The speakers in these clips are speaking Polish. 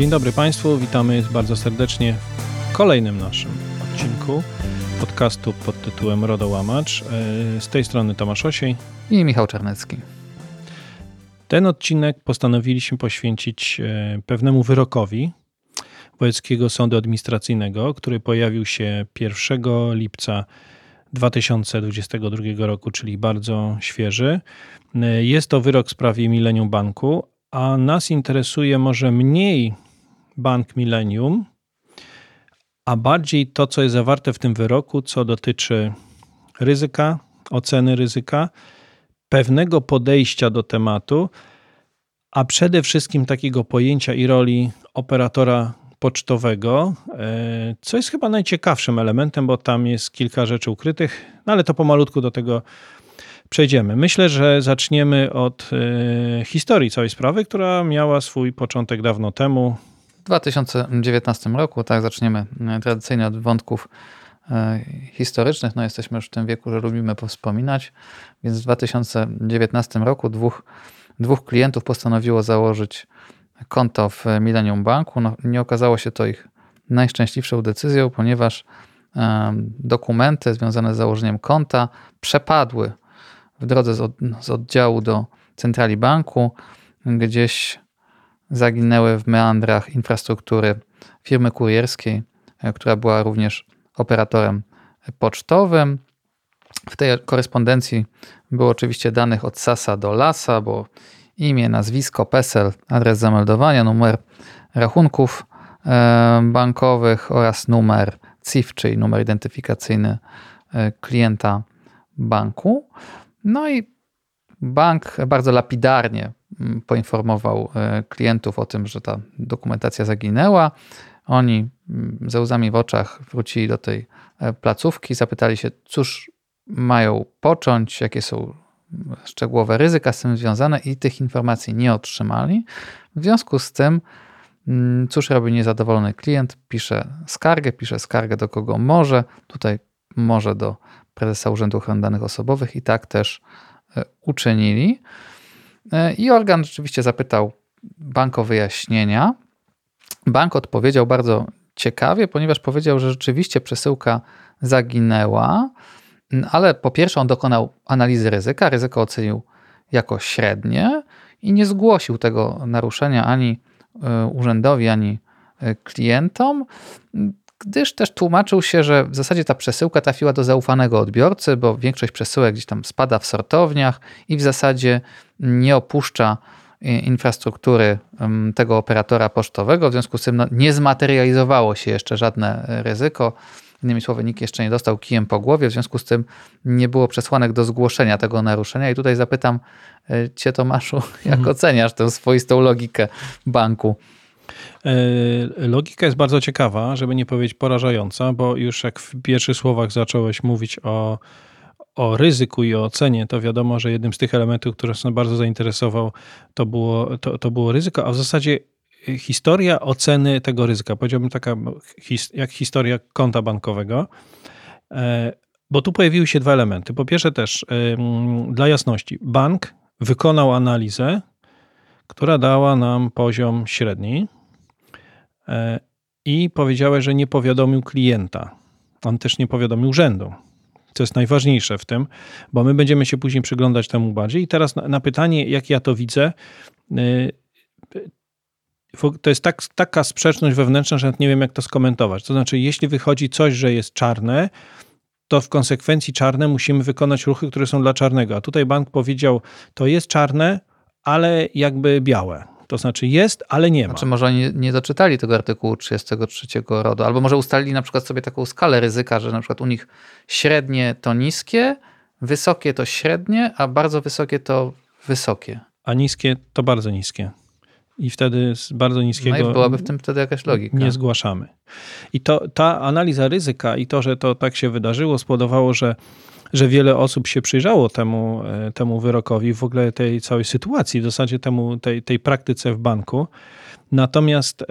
Dzień dobry Państwu, witamy bardzo serdecznie w kolejnym naszym odcinku podcastu pod tytułem Rodołamacz. E, z tej strony Tomasz Osiej i Michał Czarnecki. Ten odcinek postanowiliśmy poświęcić e, pewnemu wyrokowi Wojewódzkiego Sądu Administracyjnego, który pojawił się 1 lipca 2022 roku, czyli bardzo świeży. E, jest to wyrok w sprawie Millennium Banku, a nas interesuje może mniej Bank Millennium, a bardziej to, co jest zawarte w tym wyroku, co dotyczy ryzyka, oceny ryzyka, pewnego podejścia do tematu, a przede wszystkim takiego pojęcia i roli operatora pocztowego, e, co jest chyba najciekawszym elementem, bo tam jest kilka rzeczy ukrytych, no ale to pomalutku do tego przejdziemy. Myślę, że zaczniemy od e, historii całej sprawy, która miała swój początek dawno temu. W 2019 roku, tak, zaczniemy e, tradycyjnie od wątków e, historycznych. No, jesteśmy już w tym wieku, że lubimy wspominać, więc w 2019 roku dwóch, dwóch klientów postanowiło założyć konto w Millennium Banku. No, nie okazało się to ich najszczęśliwszą decyzją, ponieważ dokumenty związane z założeniem konta przepadły w drodze z, od, z oddziału do centrali banku, gdzieś zaginęły w meandrach infrastruktury firmy kurierskiej, e, która była również operatorem pocztowym. W tej korespondencji było oczywiście danych od Sasa do Lasa, bo imię, nazwisko, PESEL, adres zameldowania, numer rachunków e, bankowych oraz numer CIF, czyli numer identyfikacyjny e, klienta banku. No i bank bardzo lapidarnie poinformował e, klientów o tym, że ta dokumentacja zaginęła. Oni mm, ze łzami w oczach wrócili do tej e, placówki, zapytali się, cóż mają począć, jakie są mm, szczegółowe ryzyka z tym związane i tych informacji nie otrzymali. W związku z tym, cóż robi niezadowolony klient? Pisze skargę, pisze skargę do kogo może. Tutaj może do prezesa Urzędu Ochrony Danych Osobowych i tak też e, uczynili. E, I organ rzeczywiście zapytał bank o wyjaśnienia. Bank odpowiedział bardzo ciekawie, ponieważ powiedział, że rzeczywiście przesyłka zaginęła, ale po pierwsze on dokonał analizy ryzyka, ryzyko ocenił jako średnie i nie zgłosił tego naruszenia ani e, urzędowi, ani klientom gdyż też tłumaczył się, że w zasadzie ta przesyłka trafiła do zaufanego odbiorcy, bo większość przesyłek gdzieś tam spada w sortowniach i w zasadzie nie opuszcza infrastruktury tego operatora pocztowego, w związku z tym no, nie zmaterializowało się jeszcze żadne e, ryzyko. Innymi słowy, nikt jeszcze nie dostał kijem po głowie, w związku z tym nie było przesłanek do zgłoszenia tego naruszenia. I tutaj zapytam e, Cię, Tomaszu, jak mhm. oceniasz tę swoistą logikę banku? E, logika jest bardzo ciekawa, żeby nie powiedzieć porażająca, bo już jak w pierwszych słowach zacząłeś mówić o, o ryzyku i o ocenie, to wiadomo, że jednym z tych elementów, które nas bardzo zainteresował, to było, to, to było ryzyko, a w zasadzie historia oceny tego ryzyka. Powiedziałbym taka jak historia konta bankowego. E, bo tu pojawiły się dwa elementy. Po pierwsze też, dla jasności, bank wykonał analizę, która dała nam poziom średni, i powiedziałeś, że nie powiadomił klienta. On też nie powiadomił urzędu. Co jest najważniejsze w tym, bo my będziemy się później przyglądać temu bardziej. I teraz na, na pytanie, jak ja to widzę, e, to jest tak, taka sprzeczność wewnętrzna, że nie wiem, jak to skomentować. To znaczy, jeśli wychodzi coś, że jest czarne, to w konsekwencji czarne musimy wykonać ruchy, które są dla czarnego. A tutaj bank powiedział, to jest czarne, ale jakby białe. To znaczy jest, ale nie ma. Znaczy może oni nie doczytali tego artykułu 33 RODO, albo może ustalili na przykład sobie taką skalę ryzyka, że na przykład u nich średnie to niskie, wysokie to średnie, a bardzo wysokie to wysokie. A niskie to bardzo niskie. I wtedy z bardzo niskiego. No i byłaby w tym wtedy jakaś logika. Nie zgłaszamy. I to, ta analiza ryzyka i to, że to tak się wydarzyło, spowodowało, że że wiele osób się przyjrzało temu, e, temu wyrokowi, w ogóle tej całej sytuacji, w zasadzie temu, tej, tej praktyce w banku. Natomiast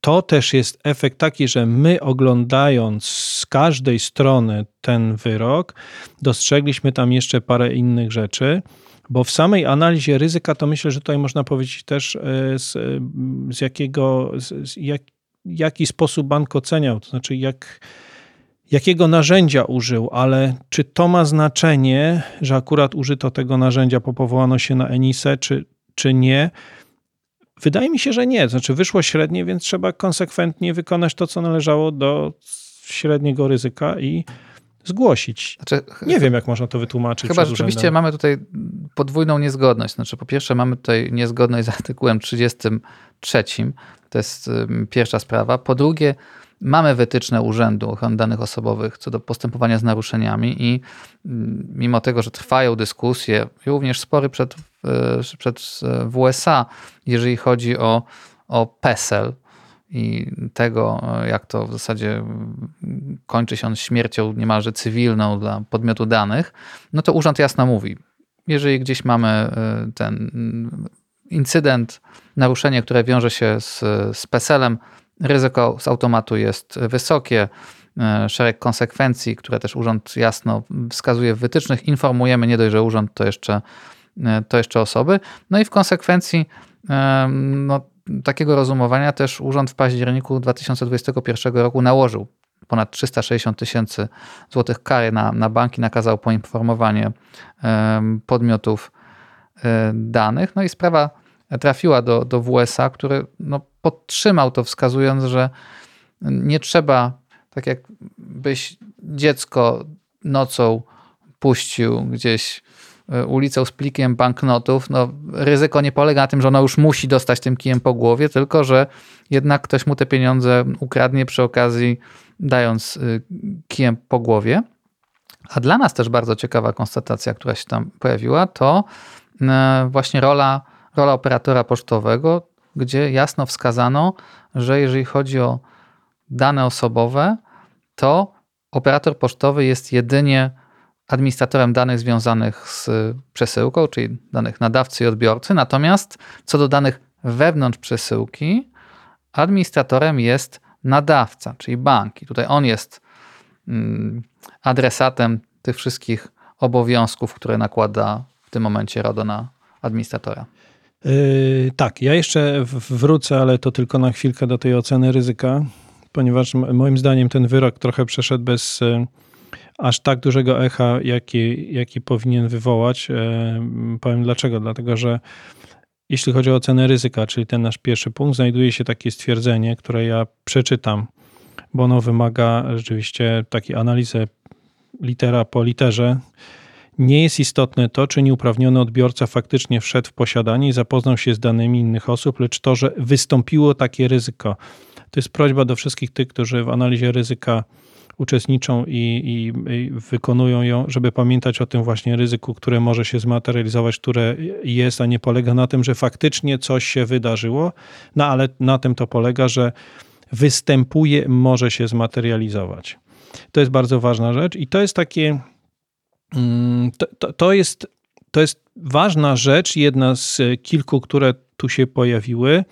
to też jest efekt taki, że my oglądając z każdej strony ten wyrok, dostrzegliśmy tam jeszcze parę innych rzeczy. Bo w samej analizie ryzyka to myślę, że tutaj można powiedzieć też z, z jakiego, z jak, jaki sposób bank oceniał, to znaczy jak, jakiego narzędzia użył, ale czy to ma znaczenie, że akurat użyto tego narzędzia, popowołano się na Enisę, czy, czy nie? Wydaje mi się, że nie. Znaczy wyszło średnie, więc trzeba konsekwentnie wykonać to, co należało do średniego ryzyka i zgłosić. Znaczy, nie wiem, jak można to wytłumaczyć. Chyba rzeczywiście mamy tutaj podwójną niezgodność. Znaczy, po pierwsze, mamy tutaj niezgodność z artykułem 33. To jest pierwsza sprawa. Po drugie, mamy wytyczne Urzędu Ochrony Danych Osobowych co do postępowania z naruszeniami i mimo tego, że trwają dyskusje, również spory przed, przed w USA, jeżeli chodzi o, o PESEL, i tego, jak to w zasadzie kończy się on śmiercią niemalże cywilną dla podmiotu danych, no to urząd jasno mówi, jeżeli gdzieś mamy e, ten incydent, naruszenie, które wiąże się z, z PESEL-em, ryzyko z automatu jest wysokie, e, szereg konsekwencji, które też urząd jasno wskazuje w wytycznych, informujemy nie dość, że urząd to jeszcze, e, to jeszcze osoby. No i w konsekwencji no, takiego rozumowania też urząd w październiku 2021 roku nałożył ponad 360 tysięcy złotych kary na, na banki, nakazał poinformowanie podmiotów e, danych. No i sprawa trafiła do, do WSA, który no, podtrzymał to, wskazując, że nie trzeba, tak jakbyś dziecko nocą puścił gdzieś ulicą z plikiem banknotów, no ryzyko nie polega na tym, że ono już musi dostać tym kijem po głowie, tylko że jednak ktoś mu te pieniądze ukradnie przy okazji dając y, kijem po głowie. A dla nas też bardzo ciekawa konstatacja, która się tam pojawiła, to e, właśnie rola, rola operatora pocztowego, gdzie jasno wskazano, że jeżeli chodzi o dane osobowe, to operator pocztowy jest jedynie administratorem danych związanych z przesyłką, czyli danych nadawcy i odbiorcy. Natomiast co do danych wewnątrz przesyłki, administratorem jest nadawca, czyli bank. I tutaj on jest mm, adresatem tych wszystkich obowiązków, które nakłada w tym momencie RODO na administratora. Yy, tak, ja jeszcze wrócę, ale to tylko na chwilkę do tej oceny ryzyka, ponieważ moim zdaniem ten wyrok trochę przeszedł bez yy, aż tak dużego echa, jaki, jaki powinien wywołać. E, powiem dlaczego. Dlatego, że jeśli chodzi o ocenę ryzyka, czyli ten nasz pierwszy punkt, znajduje się takie stwierdzenie, które ja przeczytam, bo ono wymaga rzeczywiście takiej analizy litera po literze. Nie jest istotne to, czy nieuprawniony odbiorca faktycznie wszedł w posiadanie i zapoznał się z danymi innych osób, lecz to, że wystąpiło takie ryzyko. To jest prośba do wszystkich tych, którzy w analizie ryzyka uczestniczą i, i, i, wykonują ją, żeby pamiętać o tym właśnie ryzyku, które może się zmaterializować, które jest, a nie polega na tym, że faktycznie coś się wydarzyło, no ale na tym to polega, że występuje, może się zmaterializować. To jest bardzo ważna rzecz i to jest takie, mm, to, to, to jest, to jest ważna rzecz, jedna z kilku, które tu się pojawiły,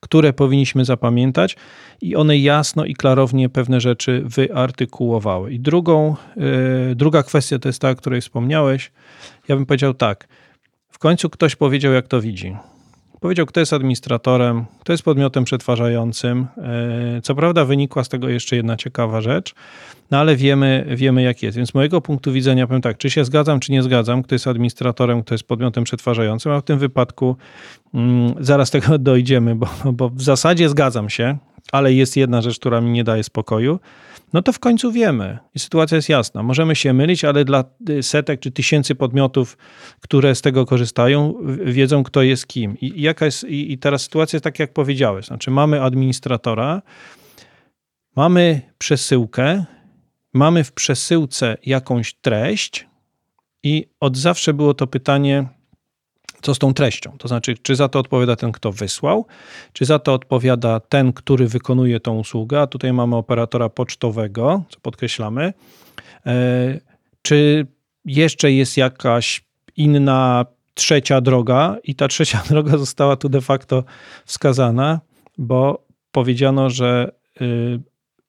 które powinniśmy zapamiętać i one jasno i klarownie pewne rzeczy wyartykułowały. I drugą, yy, druga kwestia to jest ta, o której wspomniałeś. Ja bym powiedział tak. W końcu ktoś powiedział, jak to widzi. Powiedział, kto jest administratorem, kto jest podmiotem przetwarzającym. E, co prawda wynikła z tego jeszcze jedna ciekawa rzecz, no ale wiemy, wiemy jak jest. Więc z mojego punktu widzenia powiem tak, czy się zgadzam, czy nie zgadzam, kto jest administratorem, kto jest podmiotem przetwarzającym, a w tym wypadku mm, zaraz tego dojdziemy, bo, bo w zasadzie zgadzam się, ale jest jedna rzecz, która mi nie daje spokoju, no to w końcu wiemy i sytuacja jest jasna. Możemy się mylić, ale dla setek czy tysięcy podmiotów, które z tego korzystają, wiedzą, kto jest kim. I, jaka jest, i teraz sytuacja jest tak, jak powiedziałeś. Znaczy, mamy administratora, mamy przesyłkę, mamy w przesyłce jakąś treść, i od zawsze było to pytanie, co z tą treścią. To znaczy, czy za to odpowiada ten, kto wysłał, czy za to odpowiada ten, który wykonuje tą usługę, a tutaj mamy operatora pocztowego, co podkreślamy, e, czy jeszcze jest jakaś inna trzecia droga? I ta trzecia droga została tu de facto wskazana, bo powiedziano, że y,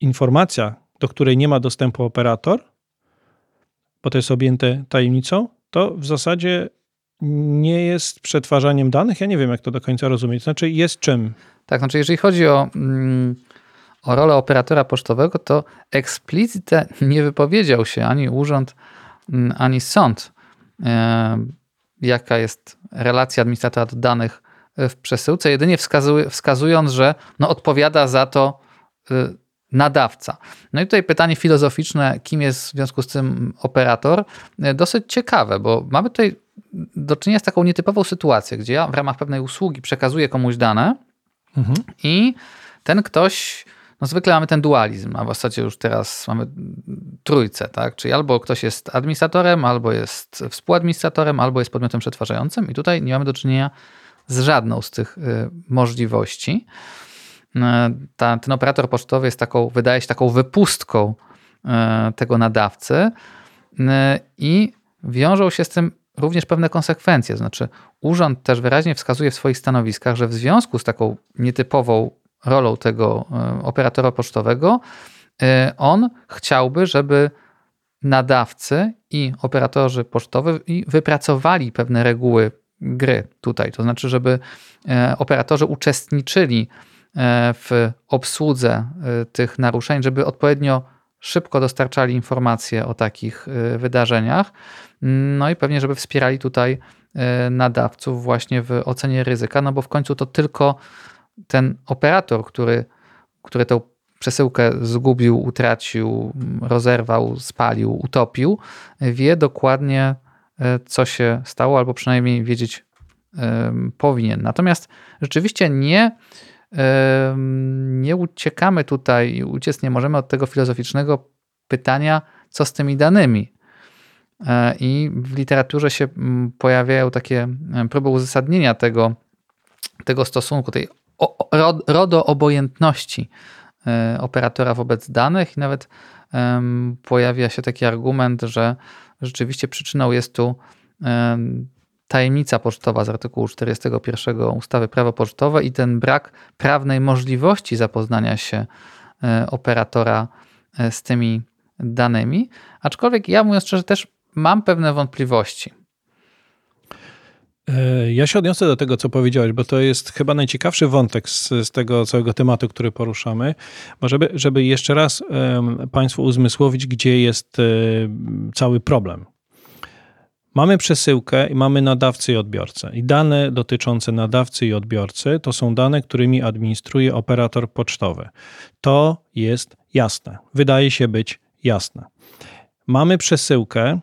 informacja, do której nie ma dostępu operator, bo to jest objęte tajemnicą, to w zasadzie nie jest przetwarzaniem danych. Ja nie wiem, jak to do końca rozumieć. Znaczy, jest czym. Tak, znaczy, jeżeli chodzi o, mm, o rolę operatora pocztowego, to eksplicite nie wypowiedział się ani urząd, mm, ani sąd, e, jaka jest relacja administratora do danych w przesyłce, jedynie wskazuj, wskazując, że no, odpowiada za to y, nadawca. No i tutaj pytanie filozoficzne, kim jest w związku z tym operator, dosyć ciekawe, bo mamy tutaj do czynienia z taką nietypową sytuacją, gdzie ja w ramach pewnej usługi przekazuję komuś dane mhm. i ten ktoś, no zwykle mamy ten dualizm, a w zasadzie już teraz mamy trójcę, tak? Czyli albo ktoś jest administratorem, albo jest współadministratorem, albo jest podmiotem przetwarzającym i tutaj nie mamy do czynienia z żadną z tych y, możliwości. Y, ta, ten operator pocztowy jest taką, wydaje się taką wypustką y, tego nadawcy i wiążą się z tym również pewne konsekwencje. Znaczy, urząd też wyraźnie wskazuje w swoich stanowiskach, że w związku z taką nietypową rolą tego operatora pocztowego, on chciałby, żeby nadawcy i operatorzy pocztowi wypracowali pewne reguły gry tutaj. To znaczy, żeby e, operatorzy uczestniczyli e, w obsłudze e, tych naruszeń, żeby odpowiednio szybko dostarczali informacje o takich wydarzeniach. No i pewnie, żeby wspierali tutaj nadawców właśnie w ocenie ryzyka, no bo w końcu to tylko ten operator, który, który tę przesyłkę zgubił, utracił, rozerwał, spalił, utopił, wie dokładnie, E, co się stało, albo przynajmniej wiedzieć powinien. Natomiast rzeczywiście nie, nie uciekamy tutaj uciec nie możemy od tego filozoficznego pytania, co z tymi danymi. E, I w literaturze się pojawiają takie próby uzasadnienia tego, tego stosunku, tej rodo obojętności e, operatora wobec danych i nawet pojawia się taki argument, że rzeczywiście przyczyną jest tu tajemnica pocztowa z artykułu 41 ustawy Prawo Pocztowe i ten brak prawnej możliwości zapoznania się e, operatora e, z tymi danymi. Aczkolwiek ja mówiąc szczerze też mam pewne wątpliwości. E, ja się odniosę do tego, co powiedziałeś, bo to jest chyba najciekawszy wątek z, z tego całego tematu, który poruszamy, bo żeby, żeby jeszcze raz um, Państwu uzmysłowić, gdzie jest um, cały problem. Mamy przesyłkę i mamy nadawcę i odbiorcę. I dane dotyczące nadawcy i odbiorcy to są dane, którymi administruje operator pocztowy. To jest jasne. Wydaje się być jasne. Mamy przesyłkę,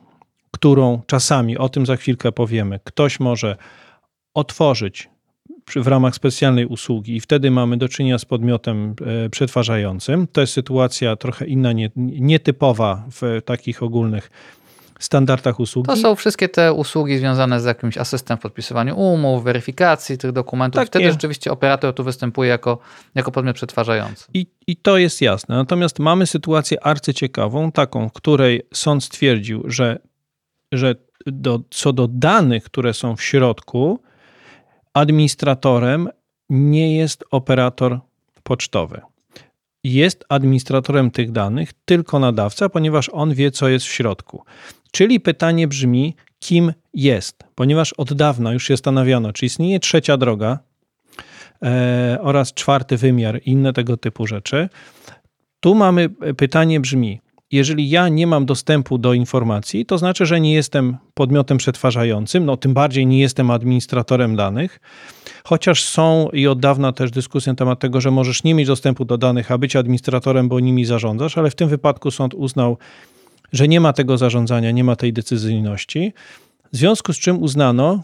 którą czasami, o tym za chwilkę powiemy, ktoś może otworzyć w ramach specjalnej usługi i wtedy mamy do czynienia z podmiotem e, przetwarzającym. To jest sytuacja trochę inna, nietypowa w takich ogólnych standardach usługi. To są wszystkie te usługi związane z jakimś asystentem w podpisywaniu umów, weryfikacji tych dokumentów. Tak, Wtedy nie. rzeczywiście operator tu występuje jako, jako podmiot przetwarzający. I, I to jest jasne. Natomiast mamy sytuację arcyciekawą, taką, w której sąd stwierdził, że że do, co do danych, które są w środku, administratorem nie jest operator pocztowy. Jest administratorem tych danych tylko nadawca, ponieważ on wie, co jest w środku. Czyli pytanie brzmi, kim jest? Ponieważ od dawna już się stanowiono, czy istnieje trzecia droga e, oraz czwarty wymiar, inne tego typu rzeczy. Tu mamy pytanie brzmi, jeżeli ja nie mam dostępu do informacji, to znaczy, że nie jestem podmiotem przetwarzającym, no tym bardziej nie jestem administratorem danych, chociaż są i od dawna też dyskusje na temat tego, że możesz nie mieć dostępu do danych, a być administratorem, bo nimi zarządzasz, ale w tym wypadku sąd uznał, że nie ma tego zarządzania, nie ma tej decyzyjności, w związku z czym uznano,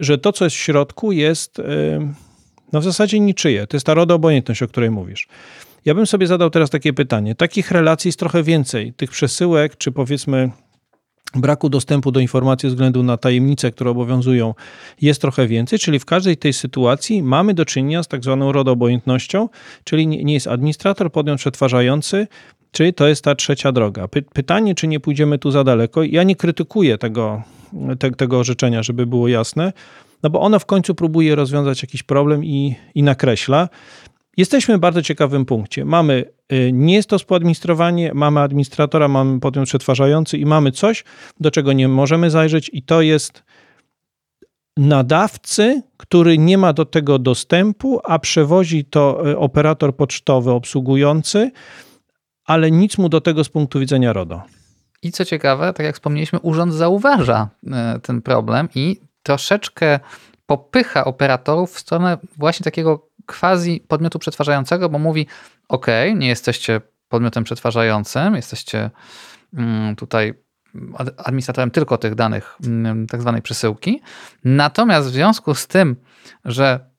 że to, co jest w środku, jest no w zasadzie niczyje. To jest ta roda obojętność, o której mówisz. Ja bym sobie zadał teraz takie pytanie. Takich relacji jest trochę więcej. Tych przesyłek, czy powiedzmy braku dostępu do informacji ze względu na tajemnice, które obowiązują, jest trochę więcej, czyli w każdej tej sytuacji mamy do czynienia z tak zwaną rodobojętnością, czyli nie jest administrator, podmiot przetwarzający, czyli to jest ta trzecia droga. Py pytanie, czy nie pójdziemy tu za daleko. Ja nie krytykuję tego, te, tego orzeczenia, żeby było jasne, no bo ono w końcu próbuje rozwiązać jakiś problem i, i nakreśla, Jesteśmy w bardzo ciekawym punkcie. Mamy, y, nie jest to współadministrowanie, mamy administratora, mamy podmiot przetwarzający i mamy coś, do czego nie możemy zajrzeć i to jest nadawcy, który nie ma do tego dostępu, a przewozi to y, operator pocztowy obsługujący, ale nic mu do tego z punktu widzenia RODO. I co ciekawe, tak jak wspomnieliśmy, urząd zauważa e, ten problem i troszeczkę popycha operatorów w stronę właśnie takiego quasi podmiotu przetwarzającego, bo mówi: OK, nie jesteście podmiotem przetwarzającym, jesteście mm, tutaj administratorem tylko tych danych, mm, tak zwanej przesyłki. Natomiast w związku z tym, że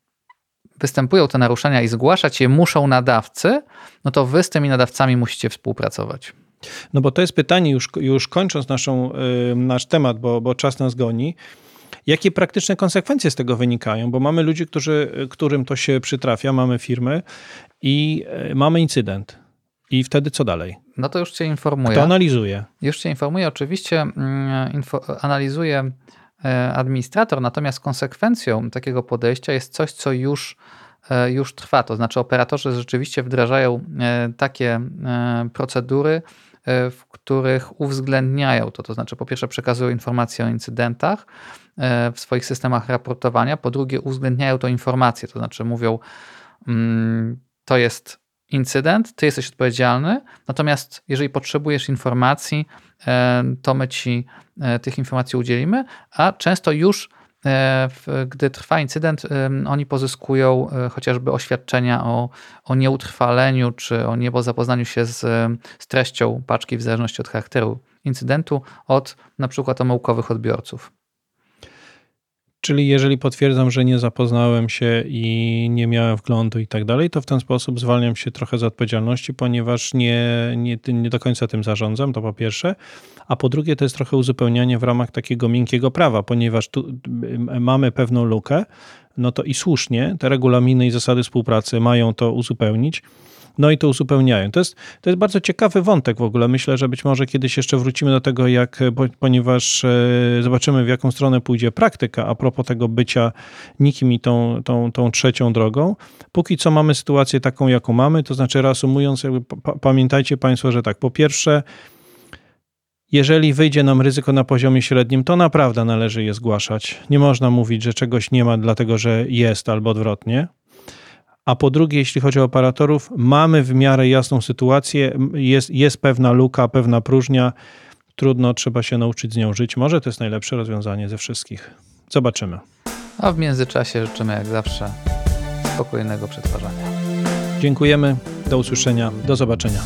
występują te naruszenia i zgłaszać je muszą nadawcy, no to wy z tymi nadawcami musicie współpracować. No bo to jest pytanie, już, już kończąc naszą, nasz temat, bo, bo czas nas goni. Jakie praktyczne konsekwencje z tego wynikają? Bo mamy ludzi, którzy, którym to się przytrafia, mamy firmy i e, mamy incydent. I wtedy co dalej? No to już cię informuję. Kto analizuje? Już cię informuję. Oczywiście mm, info, analizuje administrator, natomiast konsekwencją takiego podejścia jest coś, co już, e, już trwa. To znaczy operatorzy rzeczywiście wdrażają takie procedury, w których uwzględniają to. To znaczy po pierwsze przekazują informacje o incydentach, E, w swoich systemach raportowania. Po drugie, uwzględniają to informacje, to znaczy mówią, mm, to jest incydent, ty jesteś odpowiedzialny, natomiast jeżeli potrzebujesz informacji, e, to my ci e, tych informacji udzielimy, a często już gdy trwa incydent, oni pozyskują chociażby oświadczenia o, o nieutrwaleniu czy o niezapoznaniu się z, z treścią paczki w zależności od charakteru incydentu od na przykład omyłkowych odbiorców. Czyli jeżeli potwierdzam, że nie zapoznałem się i nie miałem wglądu i tak dalej, to w ten sposób zwalniam się trochę z odpowiedzialności, ponieważ nie, nie, nie do końca tym zarządzam, to po pierwsze. A po drugie, to jest trochę uzupełnianie w ramach takiego miękkiego prawa, ponieważ tu mamy pewną lukę, no to i słusznie te regulaminy i zasady współpracy mają to uzupełnić no i to uzupełniają. To jest, to jest bardzo ciekawy wątek w ogóle. Myślę, że być może kiedyś jeszcze wrócimy do tego, jak, ponieważ e, zobaczymy, w jaką stronę pójdzie praktyka a propos tego bycia nikim i tą, tą, tą trzecią drogą. Póki co mamy sytuację taką, jaką mamy, to znaczy reasumując, pamiętajcie Państwo, że tak, po pierwsze, jeżeli wyjdzie nam ryzyko na poziomie średnim, to naprawdę należy je zgłaszać. Nie można mówić, że czegoś nie ma, dlatego że jest albo odwrotnie a po drugie, jeśli chodzi o operatorów, mamy w miarę jasną sytuację, jest, jest pewna luka, pewna próżnia, trudno, trzeba się nauczyć z nią żyć. Może to jest najlepsze rozwiązanie ze wszystkich. Zobaczymy. A w międzyczasie życzymy jak zawsze spokojnego przetwarzania. Dziękujemy, do usłyszenia, do zobaczenia.